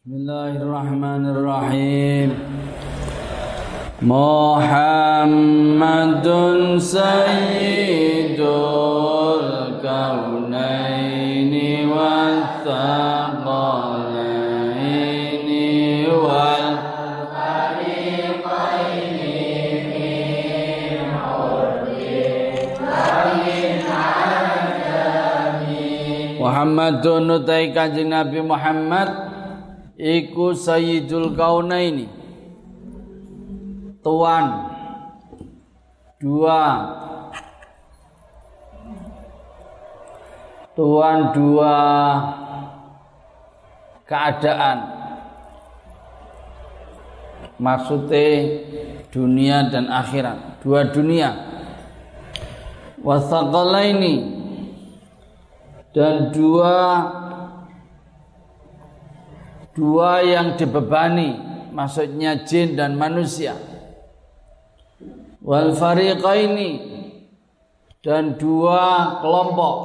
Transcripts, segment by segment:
Bismillahirrahmanirrahim. Muhammadun sayyidul kaunaini wal thaqalaini wal Muhammadun utai kanjeng Nabi Muhammad iku sayyidul kaunaini. Tuan. Dua. Tuan dua. Keadaan. Maksudnya dunia dan akhirat. Dua dunia. Wasaqalaini dan dua dua yang dibebani maksudnya jin dan manusia. Wal fariqaini dan dua kelompok.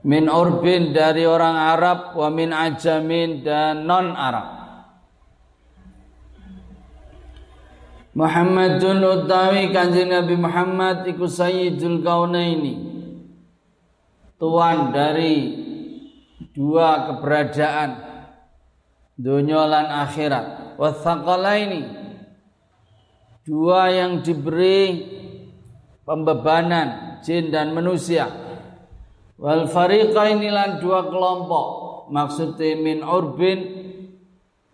Min urbin dari orang Arab wa min ajamin dan non Arab Muhammadun utawi kanjeng Nabi Muhammad iku sayyidul kaunaini. Tuan dari dua keberadaan. Dunia lan akhirat. Ini dua yang diberi pembebanan jin dan manusia. Wal fariqaini lan dua kelompok. Maksudnya min urbin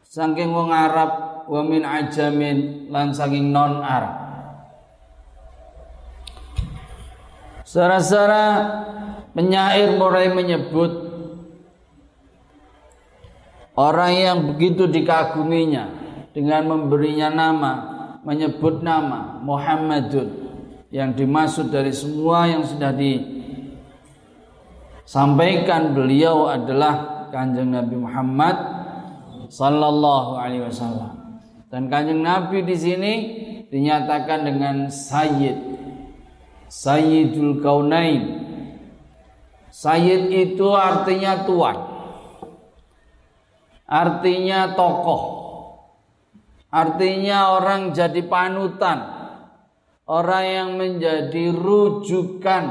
saking wong Arab wa min ajamin lan saking non Arab. Sara-sara penyair mulai menyebut orang yang begitu dikaguminya dengan memberinya nama, menyebut nama Muhammadun yang dimaksud dari semua yang sudah disampaikan beliau adalah Kanjeng Nabi Muhammad sallallahu alaihi wasallam. Dan kanjeng Nabi di sini dinyatakan dengan Sayyid. Sayyidul Kaunain. Sayyid itu artinya tuan. Artinya tokoh. Artinya orang jadi panutan. Orang yang menjadi rujukan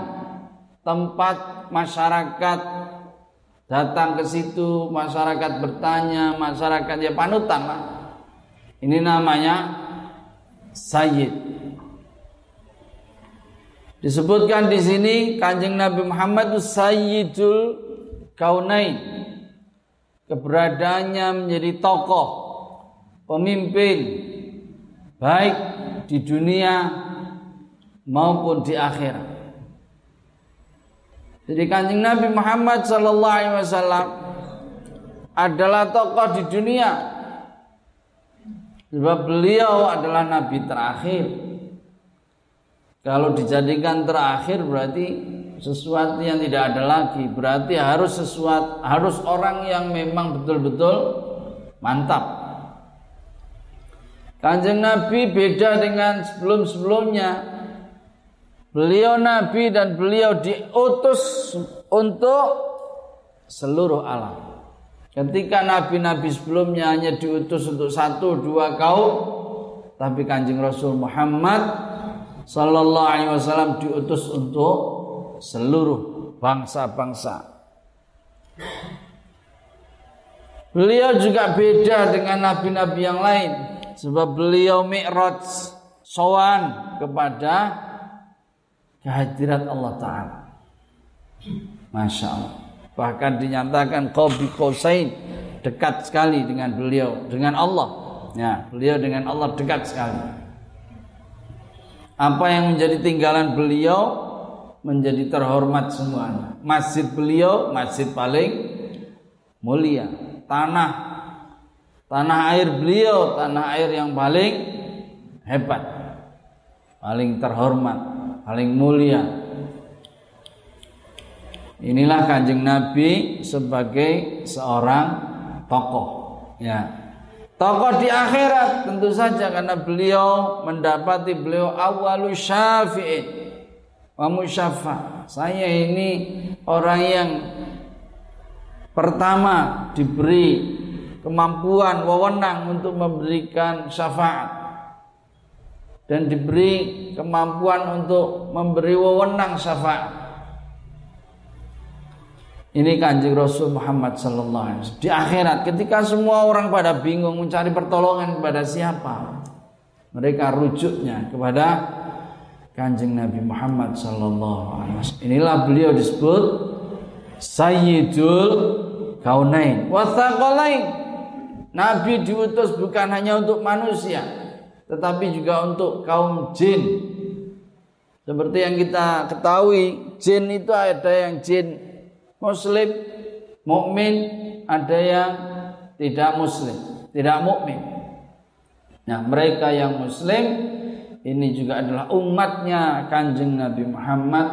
tempat masyarakat datang ke situ, masyarakat bertanya, masyarakat ya panutan lah ini namanya Sayyid. Disebutkan di sini Kanjeng Nabi Muhammad Sayyidul Kaunain. Keberadaannya menjadi tokoh, pemimpin baik di dunia maupun di akhirat. Jadi Kanjeng Nabi Muhammad sallallahu alaihi wasallam adalah tokoh di dunia Sebab beliau adalah nabi terakhir. Kalau dijadikan terakhir berarti sesuatu yang tidak ada lagi. Berarti harus sesuatu harus orang yang memang betul-betul mantap. Kanjeng Nabi beda dengan sebelum-sebelumnya. Beliau nabi dan beliau diutus untuk seluruh alam. Ketika nabi-nabi sebelumnya hanya diutus untuk satu dua kaum, tapi kanjeng Rasul Muhammad Sallallahu Alaihi Wasallam diutus untuk seluruh bangsa-bangsa. Beliau juga beda dengan nabi-nabi yang lain, sebab beliau mi'raj sowan kepada kehadirat Allah Taala. Masya Allah. Bahkan dinyatakan Qabi Qausain dekat sekali dengan beliau, dengan Allah. Ya, beliau dengan Allah dekat sekali. Apa yang menjadi tinggalan beliau menjadi terhormat semuanya. Masjid beliau masjid paling mulia. Tanah tanah air beliau tanah air yang paling hebat. Paling terhormat, paling mulia, Inilah kanjeng Nabi sebagai seorang tokoh. Ya, tokoh di akhirat tentu saja karena beliau mendapati beliau awalu syafi'in wa musyafa. Saya ini orang yang pertama diberi kemampuan wewenang untuk memberikan syafaat dan diberi kemampuan untuk memberi wewenang syafaat. Ini kanjeng Rasul Muhammad Sallallahu Alaihi Wasallam. Di akhirat ketika semua orang pada bingung mencari pertolongan kepada siapa, mereka rujuknya kepada kanjeng Nabi Muhammad Sallallahu Alaihi Wasallam. Inilah beliau disebut Sayyidul Kaunain Wathaqalain Nabi diutus bukan hanya untuk manusia, tetapi juga untuk kaum jin. Seperti yang kita ketahui, jin itu ada yang jin muslim, mukmin, ada yang tidak muslim, tidak mukmin. Nah, mereka yang muslim ini juga adalah umatnya Kanjeng Nabi Muhammad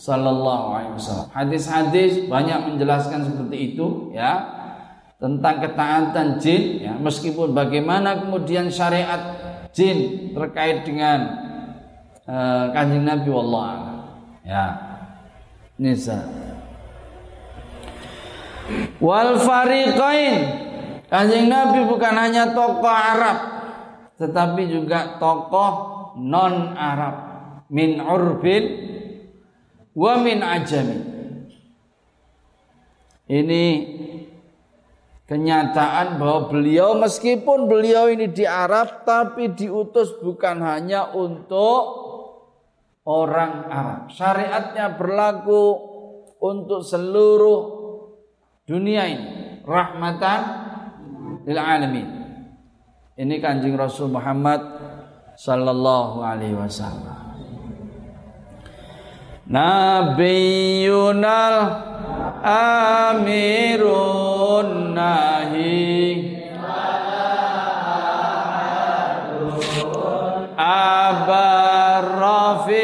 sallallahu alaihi wasallam. Hadis-hadis banyak menjelaskan seperti itu ya tentang ketaatan jin ya meskipun bagaimana kemudian syariat jin terkait dengan uh, kanjeng Nabi wallah ya. Nisa wal fariqain. Kanjeng Nabi bukan hanya tokoh Arab tetapi juga tokoh non Arab min urbin wa min ajami ini kenyataan bahwa beliau meskipun beliau ini di Arab tapi diutus bukan hanya untuk orang Arab. Syariatnya berlaku untuk seluruh dunia ini. Rahmatan lil alamin. Ini Kanjeng Rasul Muhammad sallallahu alaihi wasallam. Nabiyunal amirun nahi abarra fi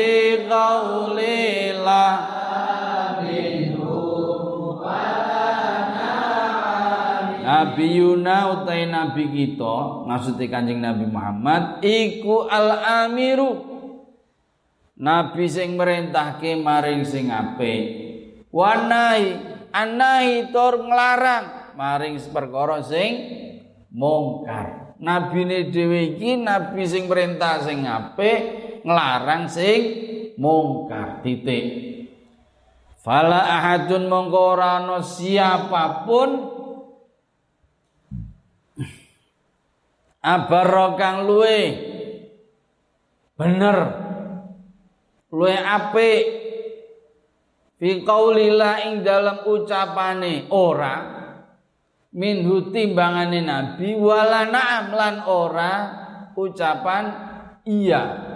Nabi Yuna utai Nabi kita maksudnya kanjeng Nabi Muhammad iku al amiru Nabi sing merintahke maring sing apik Wanai anahi tur nglarang maring perkara sing mungkar. Nabine dhewe iki nabi sing perintah sing apik, nglarang sing mungkar. Titik. Fala ahadun mongko ora siapa pun abarra kang luwe. Bener. Luwe apik. Fi qaulillah ing dalam ucapane. Ora. Minhu timbangane nabi wala na'am lan ora. Ucapan iya.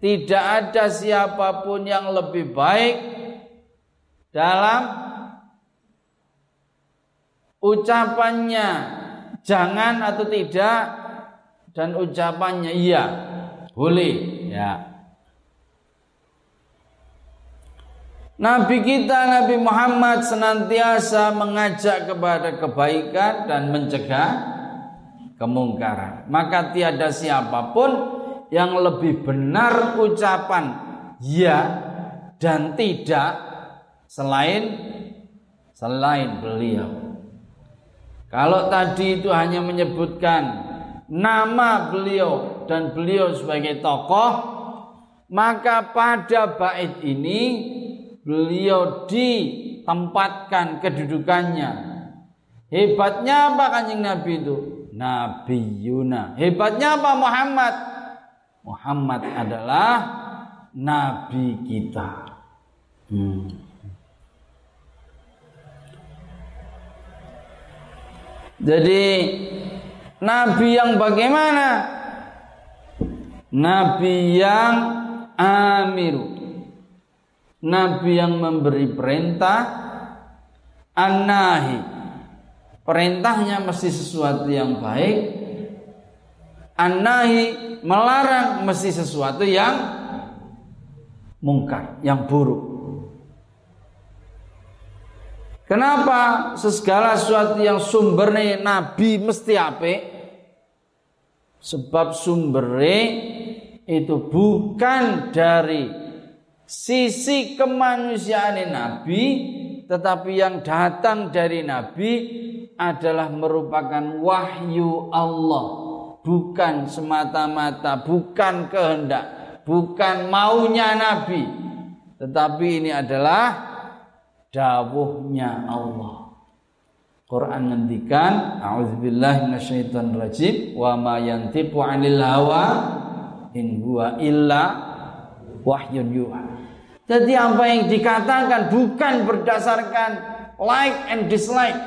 Tidak ada siapa pun yang lebih baik dalam ucapannya jangan atau tidak dan ucapannya iya boleh ya Nabi kita Nabi Muhammad senantiasa mengajak kepada kebaikan dan mencegah kemungkaran. Maka tiada siapa pun yang lebih benar ucapan ya dan tidak selain selain beliau. Kalau tadi itu hanya menyebutkan nama beliau dan beliau sebagai tokoh, maka pada bait ini beliau ditempatkan kedudukannya. Hebatnya apa kanjeng Nabi itu? Nabi Yuna. Hebatnya apa Muhammad? Muhammad adalah Nabi kita. Hmm. Jadi Nabi yang bagaimana? Nabi yang amiru. Nabi yang memberi perintah anahi perintahnya mesti sesuatu yang baik. Anahi melarang mesti sesuatu yang mungkar yang buruk Kenapa segala sesuatu yang sumbernya Nabi mesti apa? Sebab sumbernya itu bukan dari sisi kemanusiaan Nabi tetapi yang datang dari nabi adalah merupakan wahyu Allah bukan semata-mata bukan kehendak bukan maunya nabi tetapi ini adalah dawuhnya Allah Quran ngendikan a'udzubillahi minasyaitonirrajim wa ma yantiqu 'anil hawa in huwa illa wahyun yuha. Jadi apa yang dikatakan bukan berdasarkan like and dislike,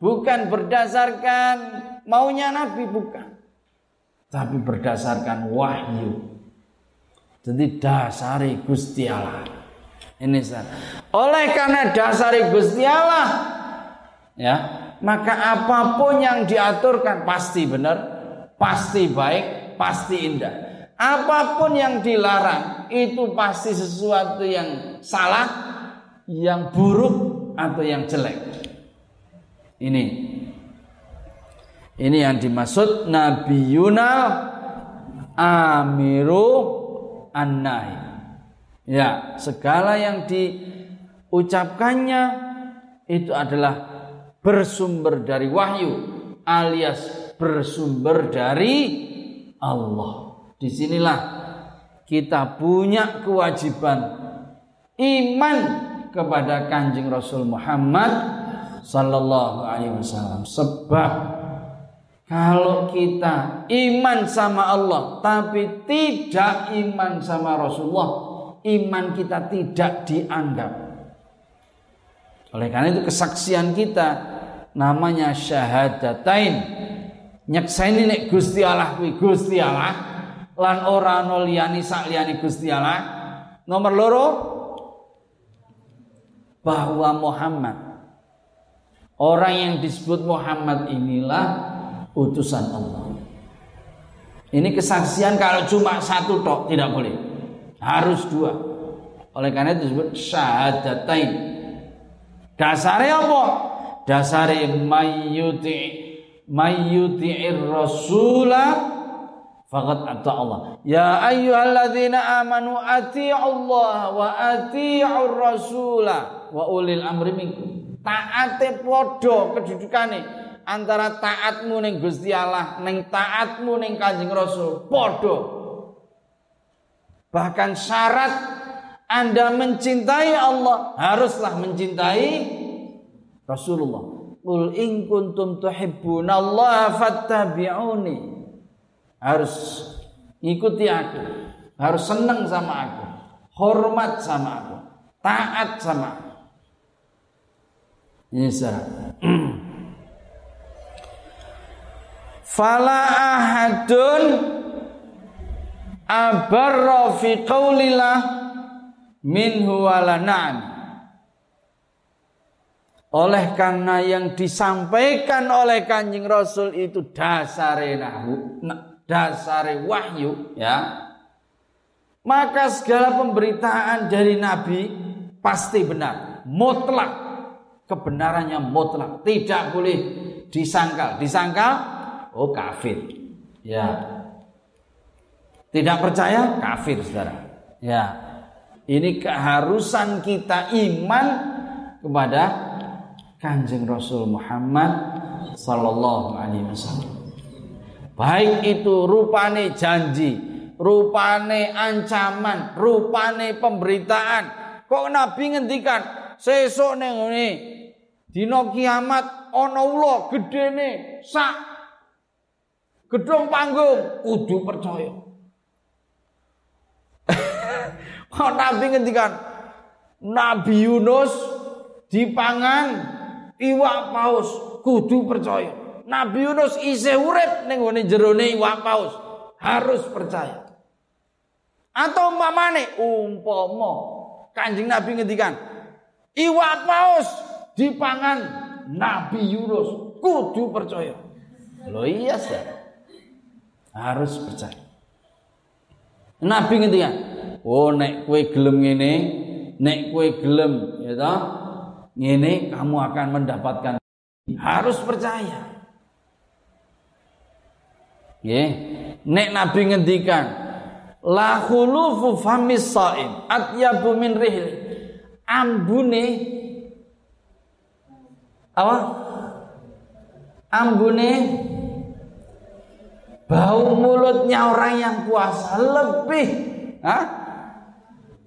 bukan berdasarkan maunya Nabi bukan. Tapi berdasarkan wahyu. Jadi dasari Gusti Allah. Ini Oleh karena dasari Gusti Allah ya maka apa pun yang diaturkan pasti benar pasti baik pasti indah. Apa pun yang dilarang itu pasti sesuatu yang salah yang buruk atau yang jelek. Ini. Ini yang dimaksud Nabi Yunal Amiru An-Nahi ya segala yang diucapkannya itu adalah bersumber dari wahyu alias bersumber dari Allah. Di sinilah kita punya kewajiban iman kepada kanjeng Rasul Muhammad Sallallahu Alaihi Wasallam. Sebab kalau kita iman sama Allah tapi tidak iman sama Rasulullah, iman kita tidak dianggap. Oleh karena itu kesaksian kita namanya syahadatain. Nyekseni nek Gusti Allah kuwi Gusti Allah. Lan ora ana liyane sak liyane Gusti Allah. Nomor loro bahwa Muhammad. Orang yang disebut Muhammad inilah utusan Allah. Ini kesaksian kalau cuma satu tok tidak boleh harus dua. Oleh karena itu disebut syahadatain. Dasarnya apa? Dasare mayyuti mayyuti'ir rasula faqad ata Allah. Ya ayyuhalladzina amanu Allah wa ati'ur rasula wa ulil amri minkum. Taate padha kedudukane antara taatmu ning Gusti Allah ning taatmu ning Kanjeng Rasul. Padha bahkan syarat anda mencintai Allah haruslah mencintai Rasulullah. Qul in kuntum fattabi'uni. Harus ikuti aku. Harus senang sama aku. Hormat sama aku. Taat sama aku. Ini Fala ahadun abarra fi qawlillah minhu wala na'am oleh karena yang disampaikan oleh Kanjeng Rasul itu dasare nahu, dasare wahyu ya. Maka segala pemberitaan dari Nabi pasti benar, mutlak. Kebenarannya mutlak, tidak boleh disangkal. Disangkal oh kafir. Ya. Tidak percaya kafir Saudara. Ya. Ini keharusan kita iman kepada Kanjeng Rasul Muhammad sallallahu alaihi wasallam. Baik itu rupane janji, rupane ancaman, rupane pemberitaan. Kok Nabi ngendikan sesuk ning ngene dina kiamat ana ula gedene sak gedung panggung kudu percaya. Kok Nabi ngendikan Nabi Yunus dipangan iwak paus kudu percaya. Nabi Yunus isih urip ning ngene jerone iwak paus, harus percaya. Atau umpamane umpama Kanjeng Nabi ngendikan iwak paus dipangan Nabi Yunus kudu percaya. Lo iya sih. Harus percaya. Nabi ngendikan, "Oh nek kue gelem ngene, nek kue gelem ya toh, ini kamu akan mendapatkan harus percaya. Ya, nek Nabi ngendikan la khulufu famis saim atyabu min. Ambune apa? Ambune bau mulutnya orang yang puasa lebih Hah?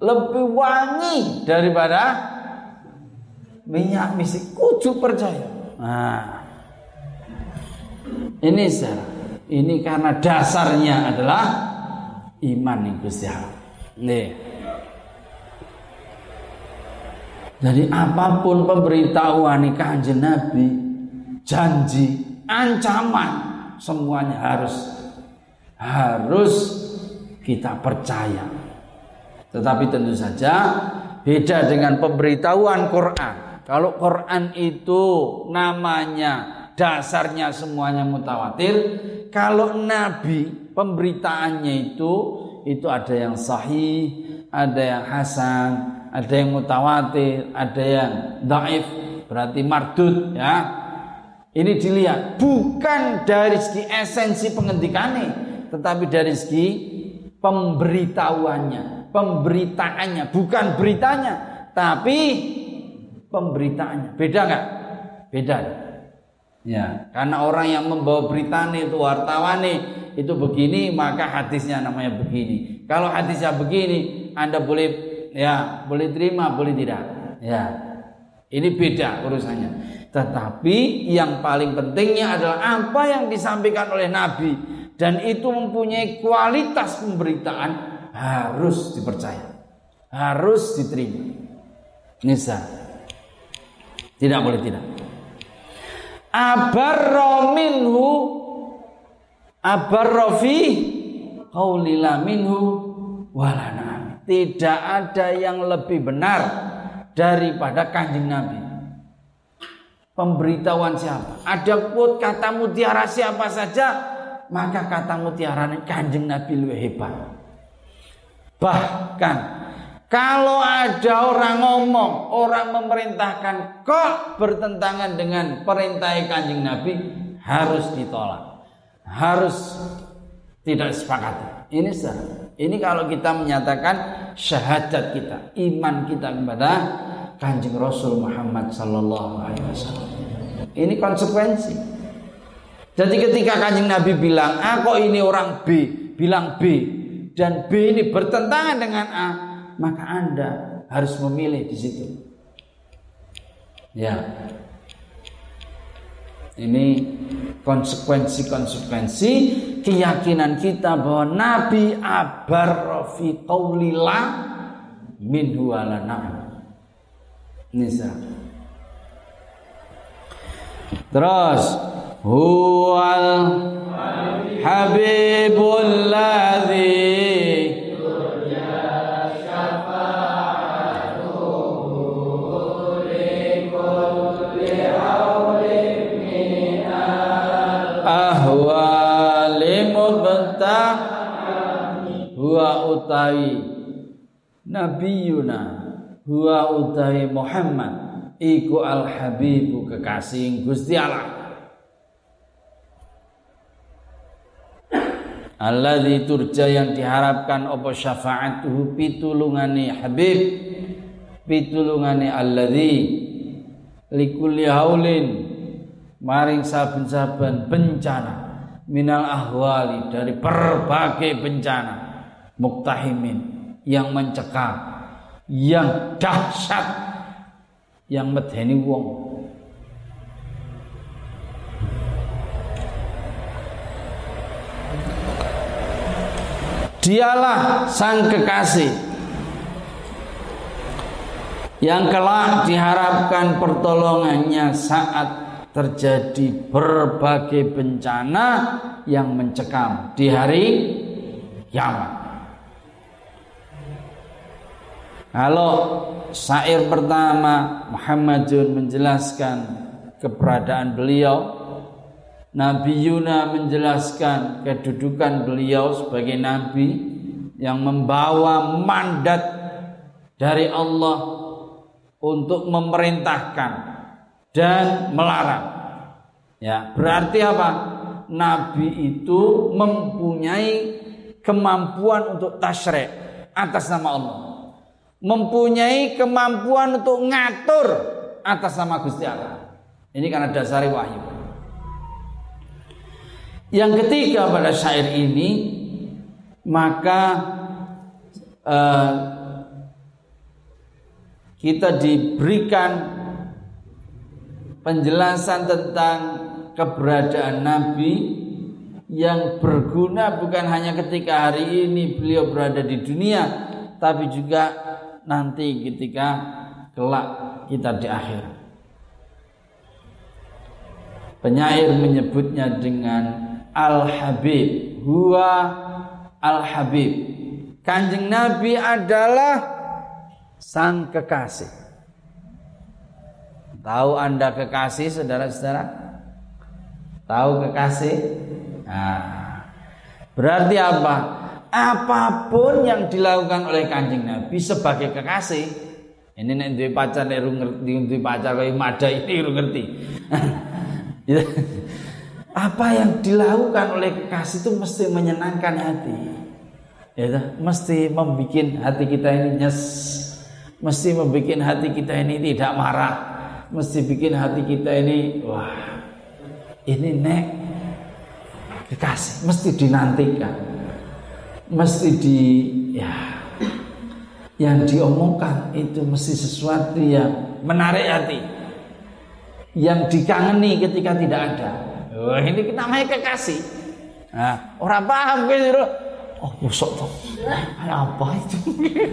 Lebih wangi daripada minyak misik. Kudu percaya. Nah. Ini saya ini karena dasarnya adalah iman yang Gusti Nih. Jadi apa pun pemberitahuan kanjeng Nabi, janji, ancaman, semuanya harus harus kita percaya. Tetapi tentu saja beda dengan pemberitahuan Quran. Kalau Quran itu namanya dasarnya semuanya mutawatir, kalau Nabi pemberitaannya itu itu ada yang sahih, ada yang hasan, ada yang mutawatir, ada yang daif, berarti mardud ya. Ini dilihat bukan dari segi esensi penghentikannya, tetapi dari segi pemberitahuannya, pemberitaannya, bukan beritanya, tapi pemberitaannya. Beda nggak? Beda. Ya, karena orang yang membawa berita itu wartawan itu begini, maka hadisnya namanya begini. Kalau hadisnya begini, Anda boleh ya boleh terima boleh tidak ya ini beda urusannya tetapi yang paling pentingnya adalah apa yang disampaikan oleh Nabi dan itu mempunyai kualitas pemberitaan harus dipercaya harus diterima nisa tidak boleh tidak abarra minhu abarra fi qaulila minhu walana tidak ada yang lebih benar daripada kanjeng Nabi. Pemberitahuan siapa? Ada quote kata mutiara siapa saja, maka kata mutiara kanjeng Nabi lebih hebat. Bahkan kalau ada orang ngomong, orang memerintahkan kok bertentangan dengan perintah kanjeng Nabi, harus ditolak. Harus tidak sepakat. Ini sah. Ini kalau kita menyatakan syahadat kita, iman kita kepada Kanjeng Rasul Muhammad sallallahu alaihi wasallam. Ini konsekuensi. Jadi ketika Kanjeng Nabi bilang A kok ini orang B, bilang B dan B ini bertentangan dengan A, maka Anda harus memilih di situ. Ya. Ini konsekuensi-konsekuensi keyakinan kita bahwa Nabi abar fi qaulillah min huwalana. Nisa. Terus huwal habibul ladzi huwa utawi nabiyuna huwa utawi Muhammad iku al habibu kekasih Gusti Allah Alladzi turja yang diharapkan apa syafaatuhu pitulungane Habib pitulungane alladzi likulli haulin maring saben-saben bencana minal ahwali dari berbagai bencana muktahimin yang mencekam yang dahsyat yang medeni wong Dialah sang kekasih yang kelak diharapkan pertolongannya saat terjadi berbagai bencana yang mencekam di hari kiamat. Kalau syair pertama Muhammadun menjelaskan keberadaan beliau, Nabi Yuna menjelaskan kedudukan beliau sebagai nabi yang membawa mandat dari Allah untuk memerintahkan dan melarang. Ya, berarti apa? Nabi itu mempunyai kemampuan untuk tasyrik atas nama Allah mempunyai kemampuan untuk ngatur atas nama Gusti Allah. Ini karena dasari wahyu. Yang ketiga pada syair ini maka uh, kita diberikan penjelasan tentang keberadaan Nabi yang berguna bukan hanya ketika hari ini beliau berada di dunia tapi juga nanti ketika kelak kita di akhir. Penyair menyebutnya dengan Al-Habib, huwa Al-Habib. Kanjeng Nabi adalah sang kekasih. Tahu Anda kekasih saudara-saudara? Tahu kekasih? Nah, berarti apa? Apa pun yang dilakukan oleh kanjeng Nabi sebagai kekasih, ini nek duwe pacar nek ngerti duwe pacar kaya mada ini ngerti. Ya. Apa yang dilakukan oleh kekasih itu mesti menyenangkan hati. Ya, mesti membuat hati kita ini nyes, mesti membuat hati kita ini tidak marah, mesti bikin hati kita ini wah ini nek. Kekasih mesti dinantikan. Mesti di ya yang diomongkan itu mesti sesuatu yang menarik hati. Yang dikangeni ketika tidak ada oh, ini namanya kekasih nah, orang paham gitu oh busuk tuh apa itu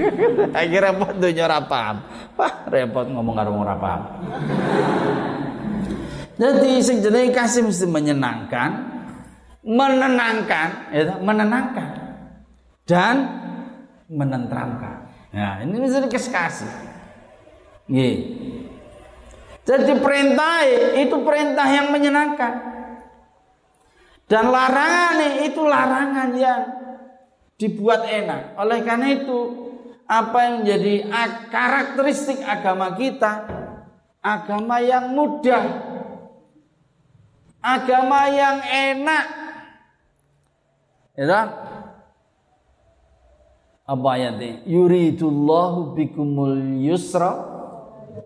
akhirnya repot tuh orang paham wah repot ngomong karo orang paham jadi sing kasih mesti menyenangkan menenangkan, ya, menenangkan dan menenteramkan. Nah, ini menjadi kasih. Nih. Jadi perintah itu perintah yang menyenangkan. Dan larangan itu larangan yang dibuat enak. Oleh karena itu, apa yang menjadi karakteristik agama kita, agama yang mudah, agama yang enak, Ya Apa ayatnya? Yuridullahu bikumul yusra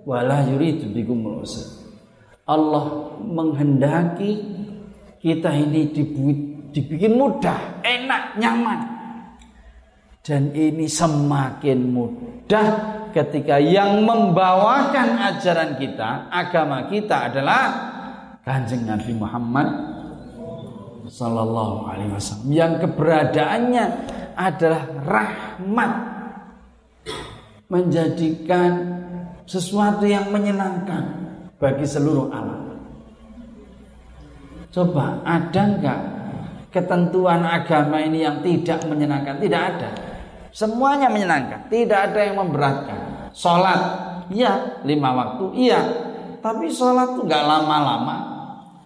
wala yuridu bikumul usra. Allah menghendaki kita ini dibikin mudah, enak, nyaman. Dan ini semakin mudah ketika yang membawakan ajaran kita, agama kita adalah Kanjeng Nabi Muhammad Sallallahu Alaihi Wasallam yang keberadaannya adalah rahmat menjadikan sesuatu yang menyenangkan bagi seluruh alam. Coba ada nggak ketentuan agama ini yang tidak menyenangkan? Tidak ada. Semuanya menyenangkan. Tidak ada yang memberatkan. Sholat, iya. Lima waktu, iya. Tapi sholat tuh nggak lama-lama.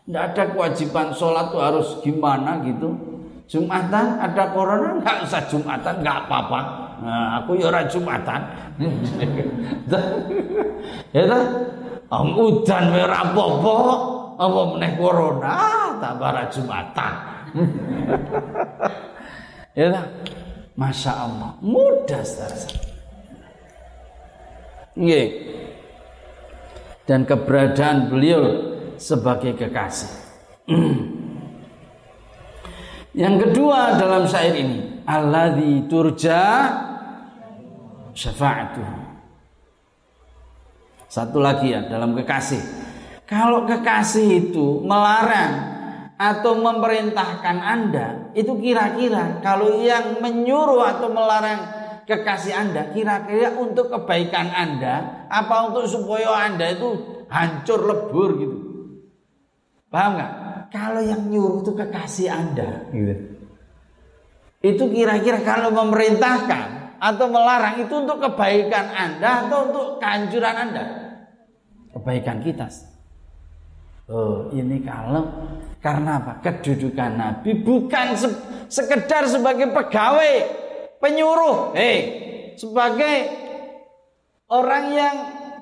Tidak ada kewajiban sholat tuh harus gimana gitu. Jumatan ada corona nggak usah jumatan nggak apa-apa. Nah, aku ya jumatan. ya kan? Om udan merah apa apa meneh corona tak bara jumatan. ya kan? Masya Allah mudah saudara. Dan keberadaan beliau sebagai kekasih. Yang kedua dalam syair ini, alladzi turja syafa'atuh. Satu lagi ya dalam kekasih. Kalau kekasih itu melarang atau memerintahkan Anda, itu kira-kira kalau yang menyuruh atau melarang kekasih Anda kira-kira untuk kebaikan Anda apa untuk supaya Anda itu hancur lebur gitu. Paham nggak? Kalau yang nyuruh itu kekasih Anda, gitu. Itu kira-kira kalau memerintahkan atau melarang itu untuk kebaikan Anda atau untuk kehancuran Anda? Kebaikan kita. Oh, ini kalau karena apa? Kedudukan Nabi bukan se sekedar sebagai pegawai, penyuruh, eh, sebagai orang yang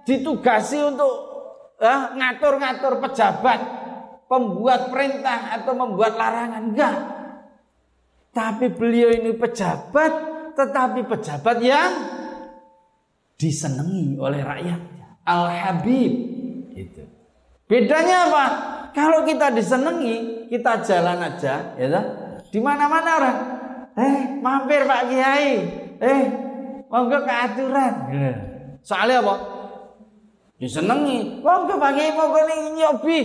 ditugasi untuk eh, ngatur-ngatur pejabat pembuat perintah atau membuat larangan. Enggak. Tapi beliau ini pejabat tetapi pejabat yang disenangi oleh rakyat. Al habib itu Bedanya apa? Kalau kita disenangi, kita jalan aja, ya? Di mana-mana orang, eh mampir Pak Kiai, eh monggo ke aturan. Soalnya apa? Disenangi. Monggo Pak Kiai monggo ning nyobi.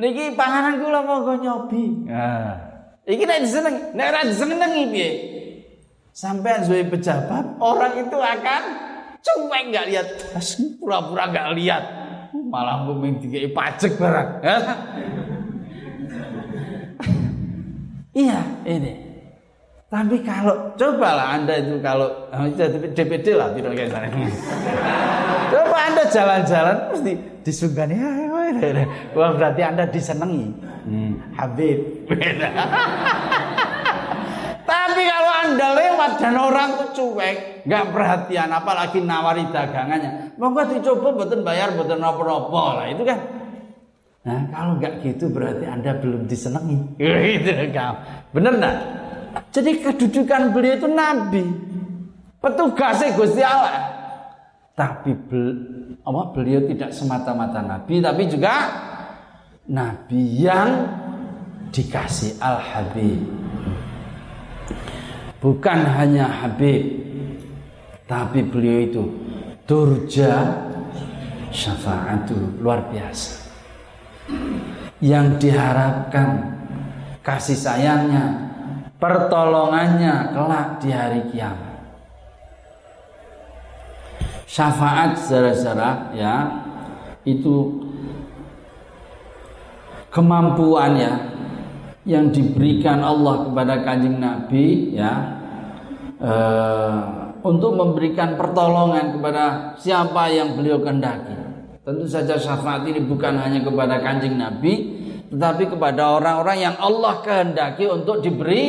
Niki panganan kula monggo nyobi. Nah. Iki nek disenengi, nek ora disenengi piye? Sampai suwe pejabat, orang itu akan cuek nggak lihat, pura-pura nggak lihat, malah mungkin tiga pajak barang. Ya. iya ini. Tapi kalau cobalah anda itu kalau DPD lah tidak kayak sana. Coba anda jalan-jalan mesti disungkan ya, Wah berarti anda disenangi. Hmm. Habib. Tapi kalau anda lewat dan orang tuh cuek, nggak perhatian, apalagi nawari dagangannya, monggo dicoba betul bayar betul nopo-nopo lah itu kan. Nah kalau nggak gitu berarti anda belum disenangi. Gitu kan. Bener nggak? Jadi kedudukan beliau itu nabi, petugasnya Gusti Allah. Tapi apa, beliau tidak semata-mata nabi, tapi juga nabi yang dikasih al-habib bukan hanya Habib tapi beliau itu durja syafaatu luar biasa. Yang diharapkan kasih sayangnya pertolongannya kelak di hari kiamat. Syafaat saudara-saudara ya itu kemampuannya yang diberikan Allah kepada kanjeng Nabi ya uh, untuk memberikan pertolongan kepada siapa yang beliau kehendaki. Tentu saja syafaat ini bukan hanya kepada kanjeng Nabi, tetapi kepada orang-orang yang Allah kehendaki untuk diberi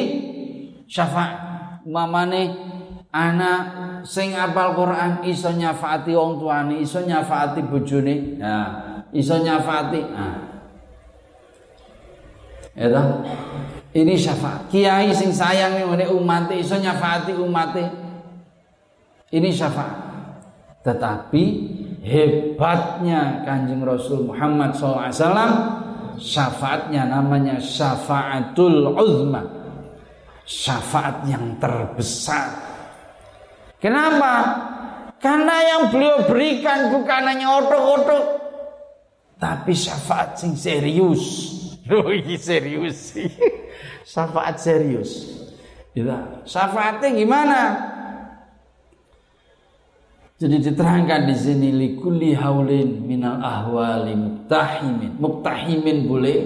syafaat. Mamane anak sing apal Quran iso nyafaati wong tuane, iso nyafaati bojone, ya, iso nyafaati. Nah, ya ini syafaat. Kiai sing sayang nih umat iso nyafaati umat ini syafaat. Tetapi hebatnya kanjeng Rasul Muhammad SAW syafaatnya namanya syafaatul uzma. Syafaat yang terbesar. Kenapa? Karena yang beliau berikan bukan hanya otok-otok tapi syafaat sing serius Oh ini serius sih. Syafaat serius. Gitu. Syafaatnya gimana? Jadi diterangkan di sini likulli haulin minal ahwali muktahimin. Muktahimin boleh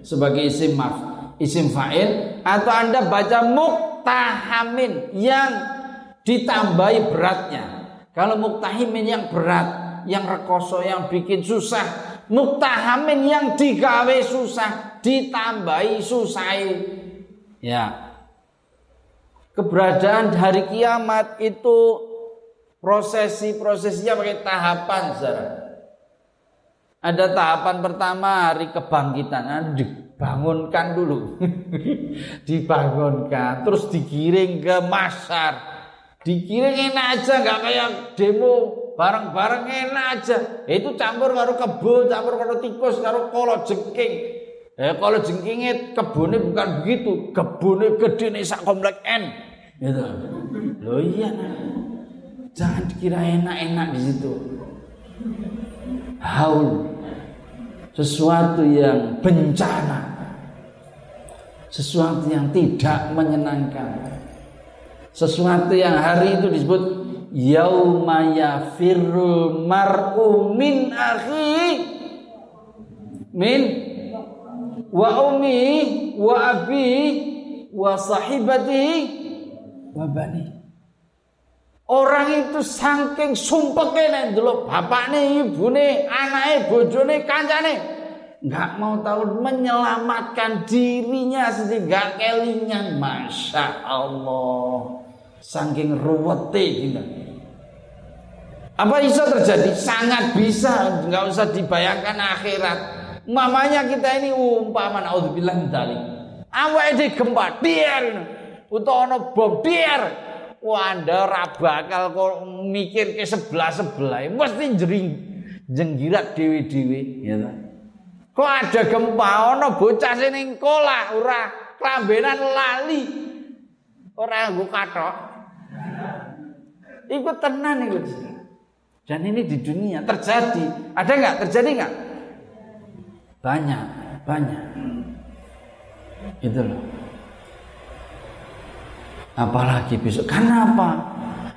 sebagai isim maf, isim fa'il atau Anda baca muktahamin yang ditambahi beratnya. Kalau muktahimin yang berat, yang rekoso, yang bikin susah, muktahamin yang digawe susah ditambahi susah ya. Keberadaan hari kiamat itu prosesi-prosesinya pakai tahapan saudara ada tahapan pertama hari kebangkitan. Nah, dibangunkan dulu. Dibangunkan terus digiring ke masar. Digiring enak aja nggak kayak demo. Bareng-bareng enak aja. Itu campur karo kebo, campur karo tikus, karo kolo jengking. Eh kalau jengkingnya kebunnya bukan begitu, kebunnya gede nih sak komplek N. Gitu. Loh iya nah. Jangan dikira enak-enak di situ. Haul. Sesuatu yang bencana. Sesuatu yang tidak menyenangkan. Sesuatu yang hari itu disebut yauma yafirrul mar'u min akhi min wa ummi wa abi wa sahibati wa bani. Orang itu saking sumpeke nek ndelok bapakne, ibune, anake, bojone, kancane nggak mau tahu menyelamatkan dirinya sendiri nggak kelingan. Masya Allah. Saking ruwete gitu apa bisa terjadi? Sangat bisa, nggak usah dibayangkan akhirat. Mamanya kita ini umpama naudzubillah dari awak ini gempa, biar utawa ana bom, biar Wah, anda bakal kok mikir ke sebelah sebelah, mesti jering jenggirat dewi dewi, ya Kok ada gempa ono bocah sing ning kolah ora klambenan lali. Ora nggo kathok. Iku tenan iku. Dan ini di dunia terjadi. Ada nggak? Terjadi nggak? Banyak, banyak. Itu loh. Apalagi besok. Karena apa?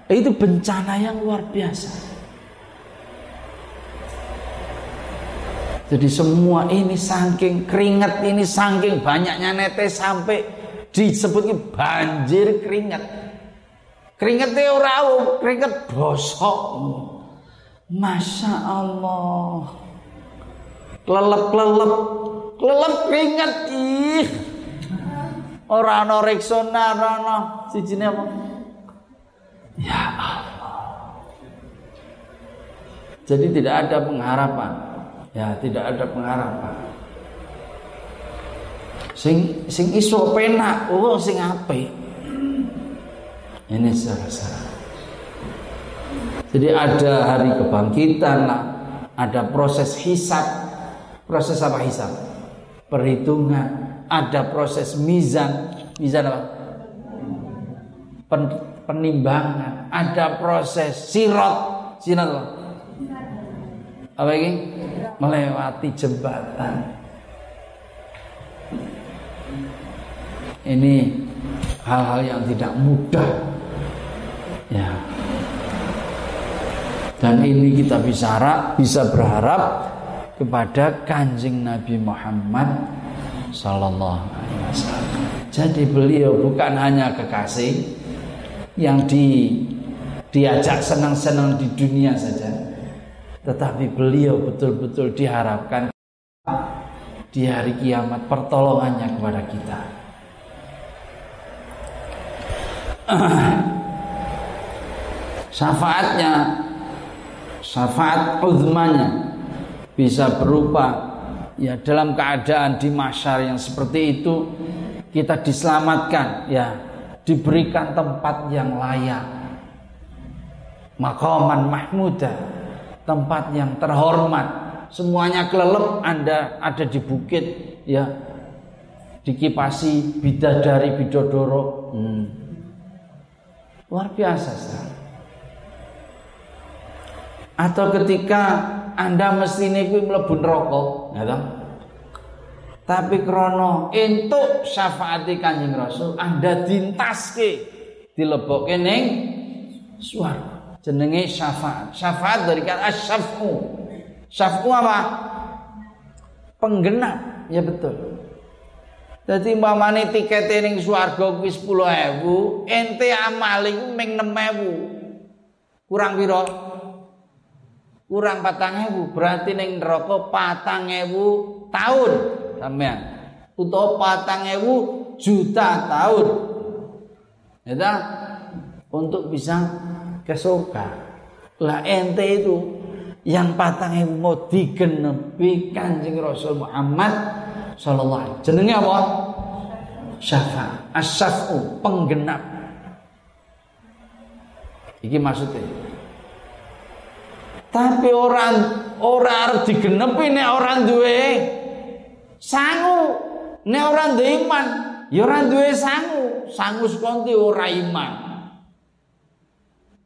Itu bencana yang luar biasa. Jadi semua ini saking keringat ini saking banyaknya netes sampai disebutnya banjir keringat. Keringetnya ora keringet bosok. Masya Allah. Kelelep-kelelep. Kelelep keringet. Ih. Orang ana Rexona, ora ana apa? Ya Allah. Jadi tidak ada pengharapan. Ya, tidak ada pengharapan. Sing sing iso penak, oh sing apik. Ini secara Jadi ada hari kebangkitan lah, ada proses hisap. Proses apa hisap? Perhitungan, ada proses mizan. Mizan apa? Pen, penimbangan, ada proses sirot. Sirot apa? Apa ini? Melewati jembatan. Ini hal-hal yang tidak mudah. Ya. Dan ini kita bisa harap, bisa berharap kepada kanjeng Nabi Muhammad Sallallahu Alaihi Wasallam. Jadi beliau bukan hanya kekasih yang di diajak senang-senang di dunia saja, tetapi beliau betul-betul diharapkan di hari kiamat pertolongannya kepada kita. Syafaatnya, syafaat uzmanya bisa berupa ya dalam keadaan di masyar yang seperti itu kita diselamatkan ya diberikan tempat yang layak makaman mahmuda tempat yang terhormat semuanya kelelep Anda ada di bukit ya dikipasi bidadari bidodoro hmm. luar biasa sekarang. atau ketika anda mesti niku mlebu neraka, ya Tapi krono entuk syafaati Kanjeng Rasul, Anda dintaske dilebokke ning swarga. Jenenge syafaat. Syafaat dari kata asyafu. Syafu apa? Penggenap. Ya betul. Jadi umpamane tiket ning swarga kuwi 10.000, ente amal iku ming 6.000. Kurang piro? Kurang patang ewu berarti neng neraka patang ewu tahun sampean utawa patang ewu juta tahun ya untuk bisa ke surga. Lah ente itu yang patang ewu mau digenepi kanjeng Rasul Muhammad Sallallahu Alaihi jenenge apa? Syafa. Asyafu penggenap. Iki maksudnya tapi orang orang harus digenepi nek orang duwe sangu. Nek orang duwe iman, ya orang duwe sangu. Sangu sekonti ora iman.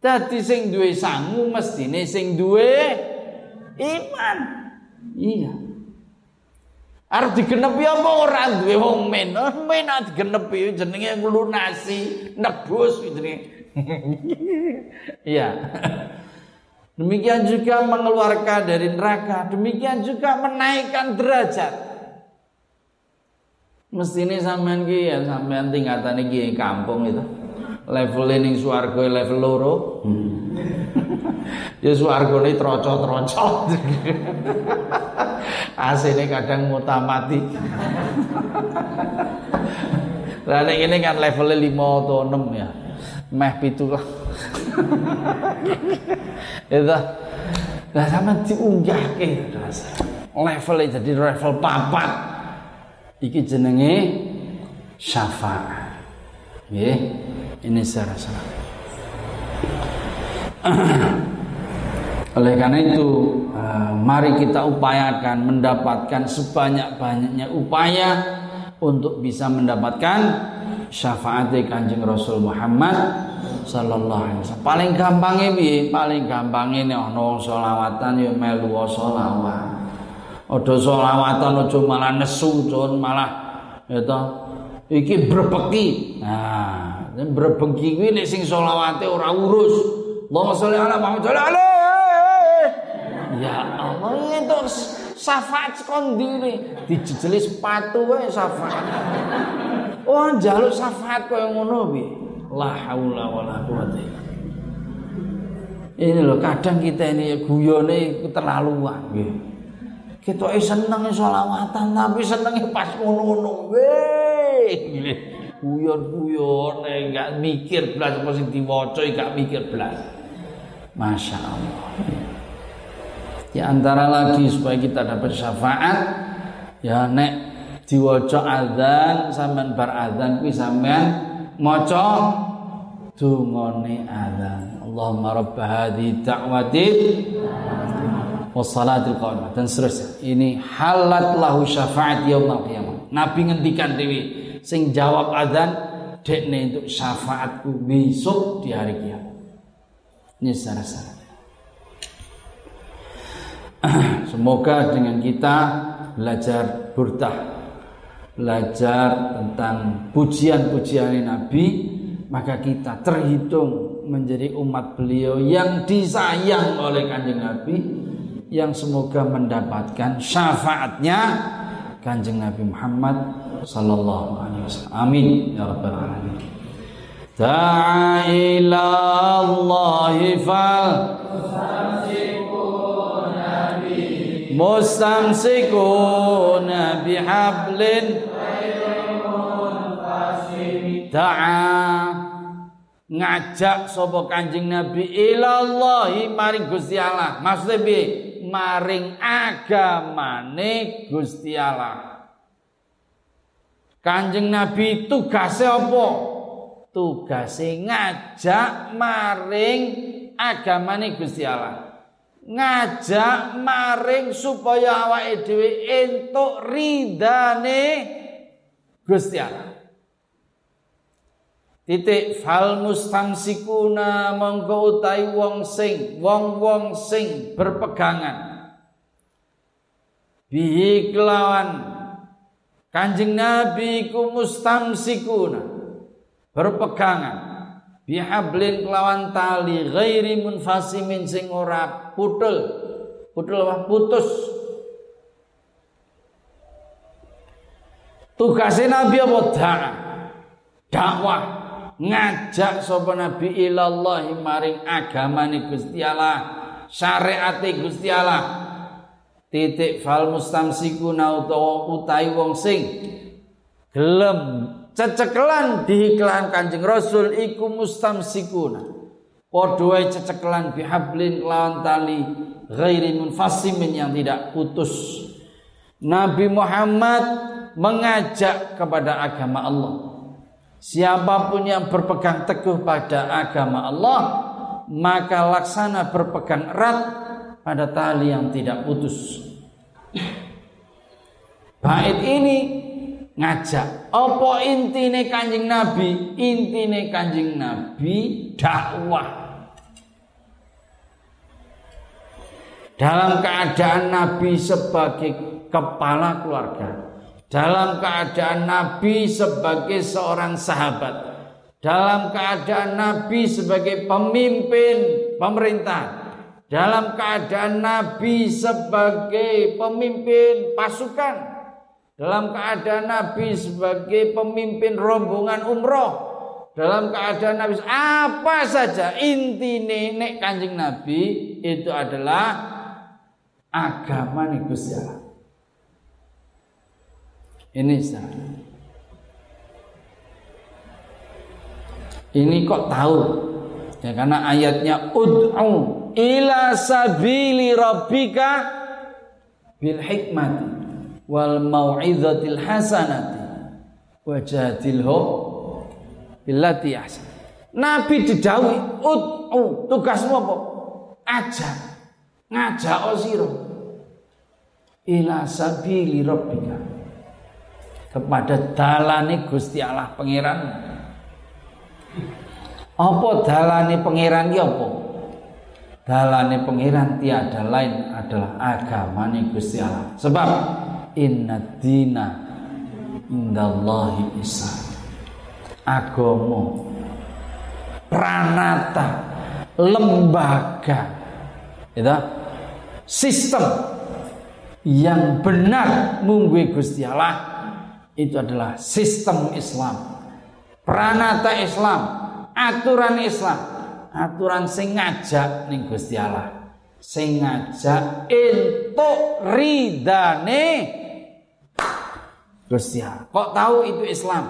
Dadi sing duwe sangu mestine sing duwe iman. Iya. Arep digenepi apa ora duwe wong men? Oh, men digenepi jenenge nglunasi, nebus jenenge. Iya. Demikian juga mengeluarkan dari neraka. Demikian juga menaikkan derajat. Mesti ini sampean ki ya sampean tingkatan iki kampung itu. Level ini swarga level loro. Hmm. ya ini trocok-trocok. ini kadang mutamati. Lah ini kan levelnya 5 atau 6 ya. Meh pitulah. itu lah sama diunggahke levelnya jadi level papat. Iki jenenge syafaat. Nggih. Ini secara salah. Oleh karena itu, uh, mari kita upayakan mendapatkan sebanyak-banyaknya upaya untuk bisa mendapatkan syafaat Kanjeng Rasul Muhammad sallallahu alaihi wasallam. Paling gampangnya bi, Paling gampangnya nek ana selawatan ya melu selawat. Odo selawatan ojo malah nesu, con malah ya iki berbeki. Nah, berbeki kuwi nek sing selawate ora urus. Allahumma sholli ala Muhammad alaihi Ya Allah itu syafaat sekondiri dijejeli sepatu wae syafaat. Oh njaluk syafaat koyo ngono piye? La haula wala quwata Ini loh kadang kita ini guyone keterlaluan nggih. Kita seneng sholawatan tapi seneng pas ngono-ngono. Weh, guyon-guyon enggak mikir belas apa sing diwaca enggak mikir belas. Masya Allah. Di antara lagi supaya kita dapat syafaat ya nek diwaca azan sampean bar azan kuwi sampean maca dungane azan. Allahumma rabb hadhi da'wati wassalatil qa'imah dan seterusnya. Ini halat lahu syafaat yaumil qiyamah. Nabi ngendikan dewi sing jawab azan dekne untuk syafaatku besok di hari kiamat. Ini secara-secara. Semoga dengan kita belajar burdah, belajar tentang pujian-pujian Nabi, maka kita terhitung menjadi umat beliau yang disayang oleh kanjeng Nabi, yang semoga mendapatkan syafaatnya kanjeng Nabi Muhammad sallallahu alaihi wasallam. Amin ya rabbal alamin. Da'a ila Allah fal mustamsikuna bihablin da'a ngajak sapa Kanjeng Nabi ilallahi maring Gusti Allah. Maksudnya bi maring agamane Gusti Allah. Kanjeng Nabi tugasnya apa? Tugasnya ngajak maring agamane Gusti Allah ngajak maring supaya awake dhewe entuk ridane Gusti Allah. Titik fal mustamsikuna mongko utahi wong sing wong-wong sing berpegangan. Bihi kelawan. Kanjeng Nabi ku mustamsikuna berpegangan bihablin kelawan tali ghairi munfasimin sing ora putul putul apa? Putus. Tugasnya Nabi apa? Dakwah. Ngajak sapa Nabi ilallah maring agamane Gusti Allah syariate Gusti Allah. Titik fal mustamsikuna utawa utai wong sing gelem. Cecekelan diiklan Kanjeng Rasul iku mustamsikuna. Wae cecekelan bihablin lawan tali ghairi munfasimin yang tidak putus. Nabi Muhammad mengajak kepada agama Allah. Siapa pun yang berpegang teguh pada agama Allah maka laksana berpegang erat pada tali yang tidak putus. Bait ini ngajak. Apa intine Kanjeng Nabi? Intine Kanjeng Nabi dakwah. Dalam keadaan Nabi sebagai kepala keluarga, dalam keadaan Nabi sebagai seorang sahabat, dalam keadaan Nabi sebagai pemimpin pemerintah, dalam keadaan Nabi sebagai pemimpin pasukan, dalam keadaan Nabi sebagai pemimpin rombongan umroh dalam keadaan Nabi apa saja inti nenek kanjeng Nabi itu adalah agama nih Ini sah. Ini kok tahu? Ya karena ayatnya ud'u ila sabili rabbika bil hikmati wal mau'izatil hasanati wajadilhum billati ahsan Nabi didhawuhi ud'u tugasmu apa? Ajak. ngajak sira ila sabili rabbika kepada dalane Gusti Allah pangeran apa dalane pangeran ki apa dalane pangeran tiada lain adalah agamane Gusti Allah sebab inna dina indallahi Islam agama pranata lembaga itu sistem yang benar munggu Gusti Allah itu adalah sistem Islam. Pranata Islam aturan Islam aturan sing ngajak ning Gusti Allah sing ngajak entuk ridane Gusti kok tahu itu Islam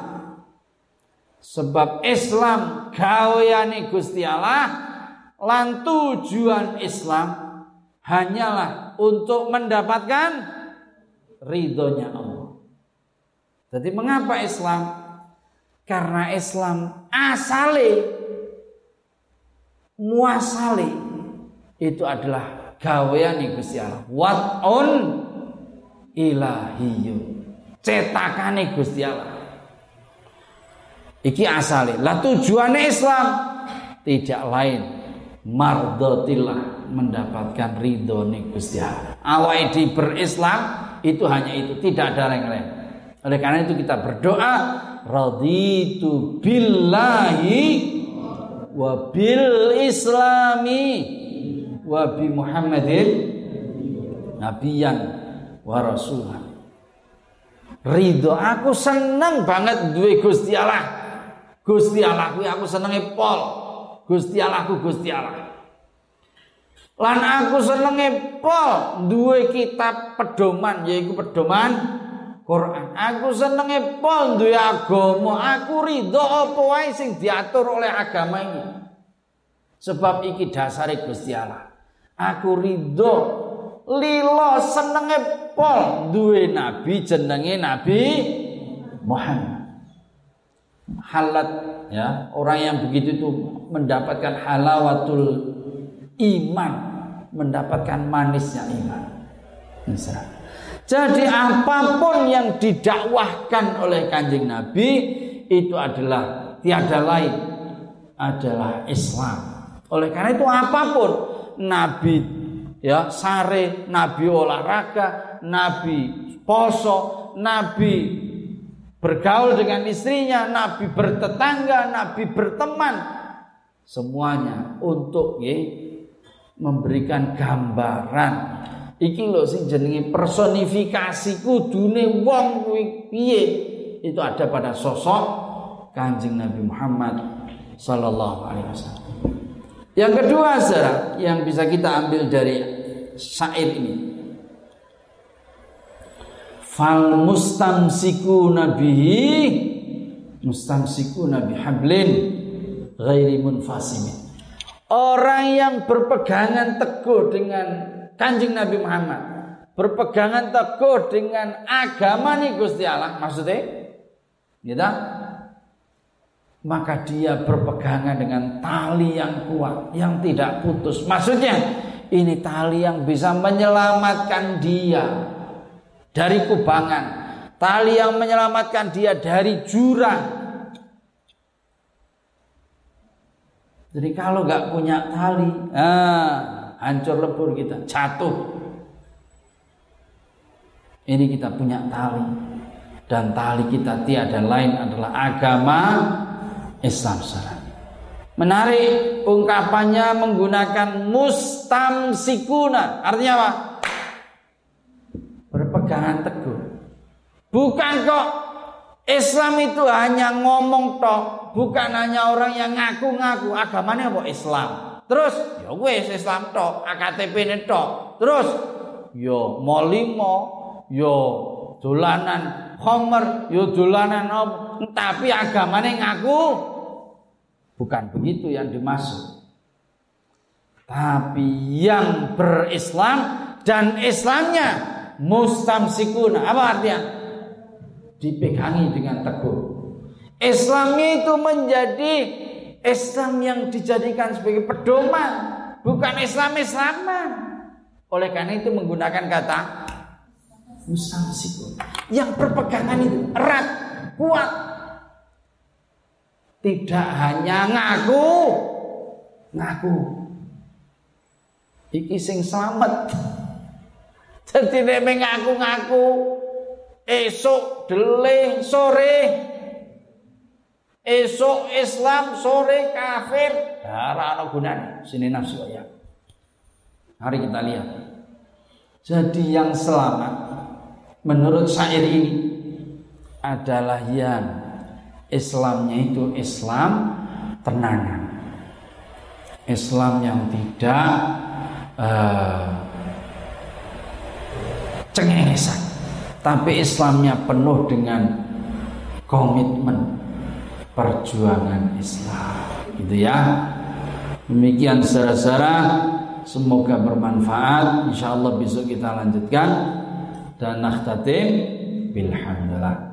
sebab Islam gaweane Gusti Allah lan tujuan Islam hanyalah untuk mendapatkan ridhonya Allah. Jadi mengapa Islam? Karena Islam asale muasale itu adalah gawean Gusti Allah. What on ilahiyu. Cetakane Gusti Allah. Iki asale. Lah tujuannya Islam tidak lain mardotillah mendapatkan ridho nih Gusti Allah. Di berislam itu hanya itu, tidak ada yang lain. Oleh karena itu kita berdoa raditu billahi wa bil islami wa bi Muhammadin nabiyan wa rasulah. Ridho aku seneng banget duwe Gusti Allah. Gusti Allah kuwi aku senenge pol. Gusti Allahku Gusti Allah. Lan aku senenge pol duwe kitab pedoman yaiku pedoman Quran. Aku senenge pol duwe agama. Aku ridho apa wae sing diatur oleh agama ini. Sebab iki dasare Gusti Allah. Aku ridho lilo senenge pol. Duwe nabi jenenge Nabi Muhammad. Halat ya orang yang begitu itu mendapatkan halawatul iman mendapatkan manisnya iman. Misal. jadi apa pun yang didakwahkan oleh kanjeng Nabi itu adalah tiada lain adalah Islam. Oleh karena itu apa pun Nabi ya sare Nabi olahraga Nabi poso Nabi bergaul dengan istrinya, Nabi bertetangga, Nabi berteman. Semuanya untuk ye, memberikan gambaran. Iki lho sing jenenge personifikasi kudune wong kuwi piye? Itu ada pada sosok Kanjeng Nabi Muhammad sallallahu alaihi wasallam. Yang kedua, saudara, yang bisa kita ambil dari syair ini. Fal mustamsiku nabihi mustamsiku nabi hablin ghairi munfasimin. Orang yang berpegangan teguh dengan kanjeng Nabi Muhammad berpegangan teguh dengan agama nih Gusti Allah maksudnya gitu maka dia berpegangan dengan tali yang kuat yang tidak putus maksudnya ini tali yang bisa menyelamatkan dia dari kubangan, tali yang menyelamatkan dia dari jurang. Jadi kalau nggak punya tali, ah, hancur lebur kita, jatuh. Ini kita punya tali dan tali kita tiada lain adalah agama Islam sana. Menarik ungkapannya menggunakan mustamsikuna. Artinya apa? berpegangan teguh. Bukan kok Islam itu hanya ngomong tok, bukan hanya orang yang ngaku-ngaku agamanya apa Islam. Terus ya wes Islam tok, AKTP ini tok. Terus yo ya molimo, yo ya dolanan homer, yo ya dolanan op, tapi agamanya ngaku bukan begitu yang dimaksud. Tapi yang berislam dan Islamnya mustamsikun apa artinya dipegangi dengan teguh Islamnya itu menjadi Islam yang dijadikan sebagai pedoman bukan Islam Islaman Oleh karena itu menggunakan kata mustamsikun. Yang berpegangan itu erat, kuat. Tidak hanya ngaku, ngaku. Iki sing selamat. Jadi nek ngaku-ngaku esok deling sore esok Islam sore kafir ora ana gunane sini nafsu ya. Mari kita lihat. Jadi yang selamat menurut syair ini adalah yang Islamnya itu Islam tenangan. Islam yang tidak uh, cengengesan. Tapi Islamnya penuh dengan komitmen perjuangan Islam. Gitu ya. Demikian saudara-saudara, semoga bermanfaat. Insya Allah besok kita lanjutkan dan nakhtatim bilhamdulillah.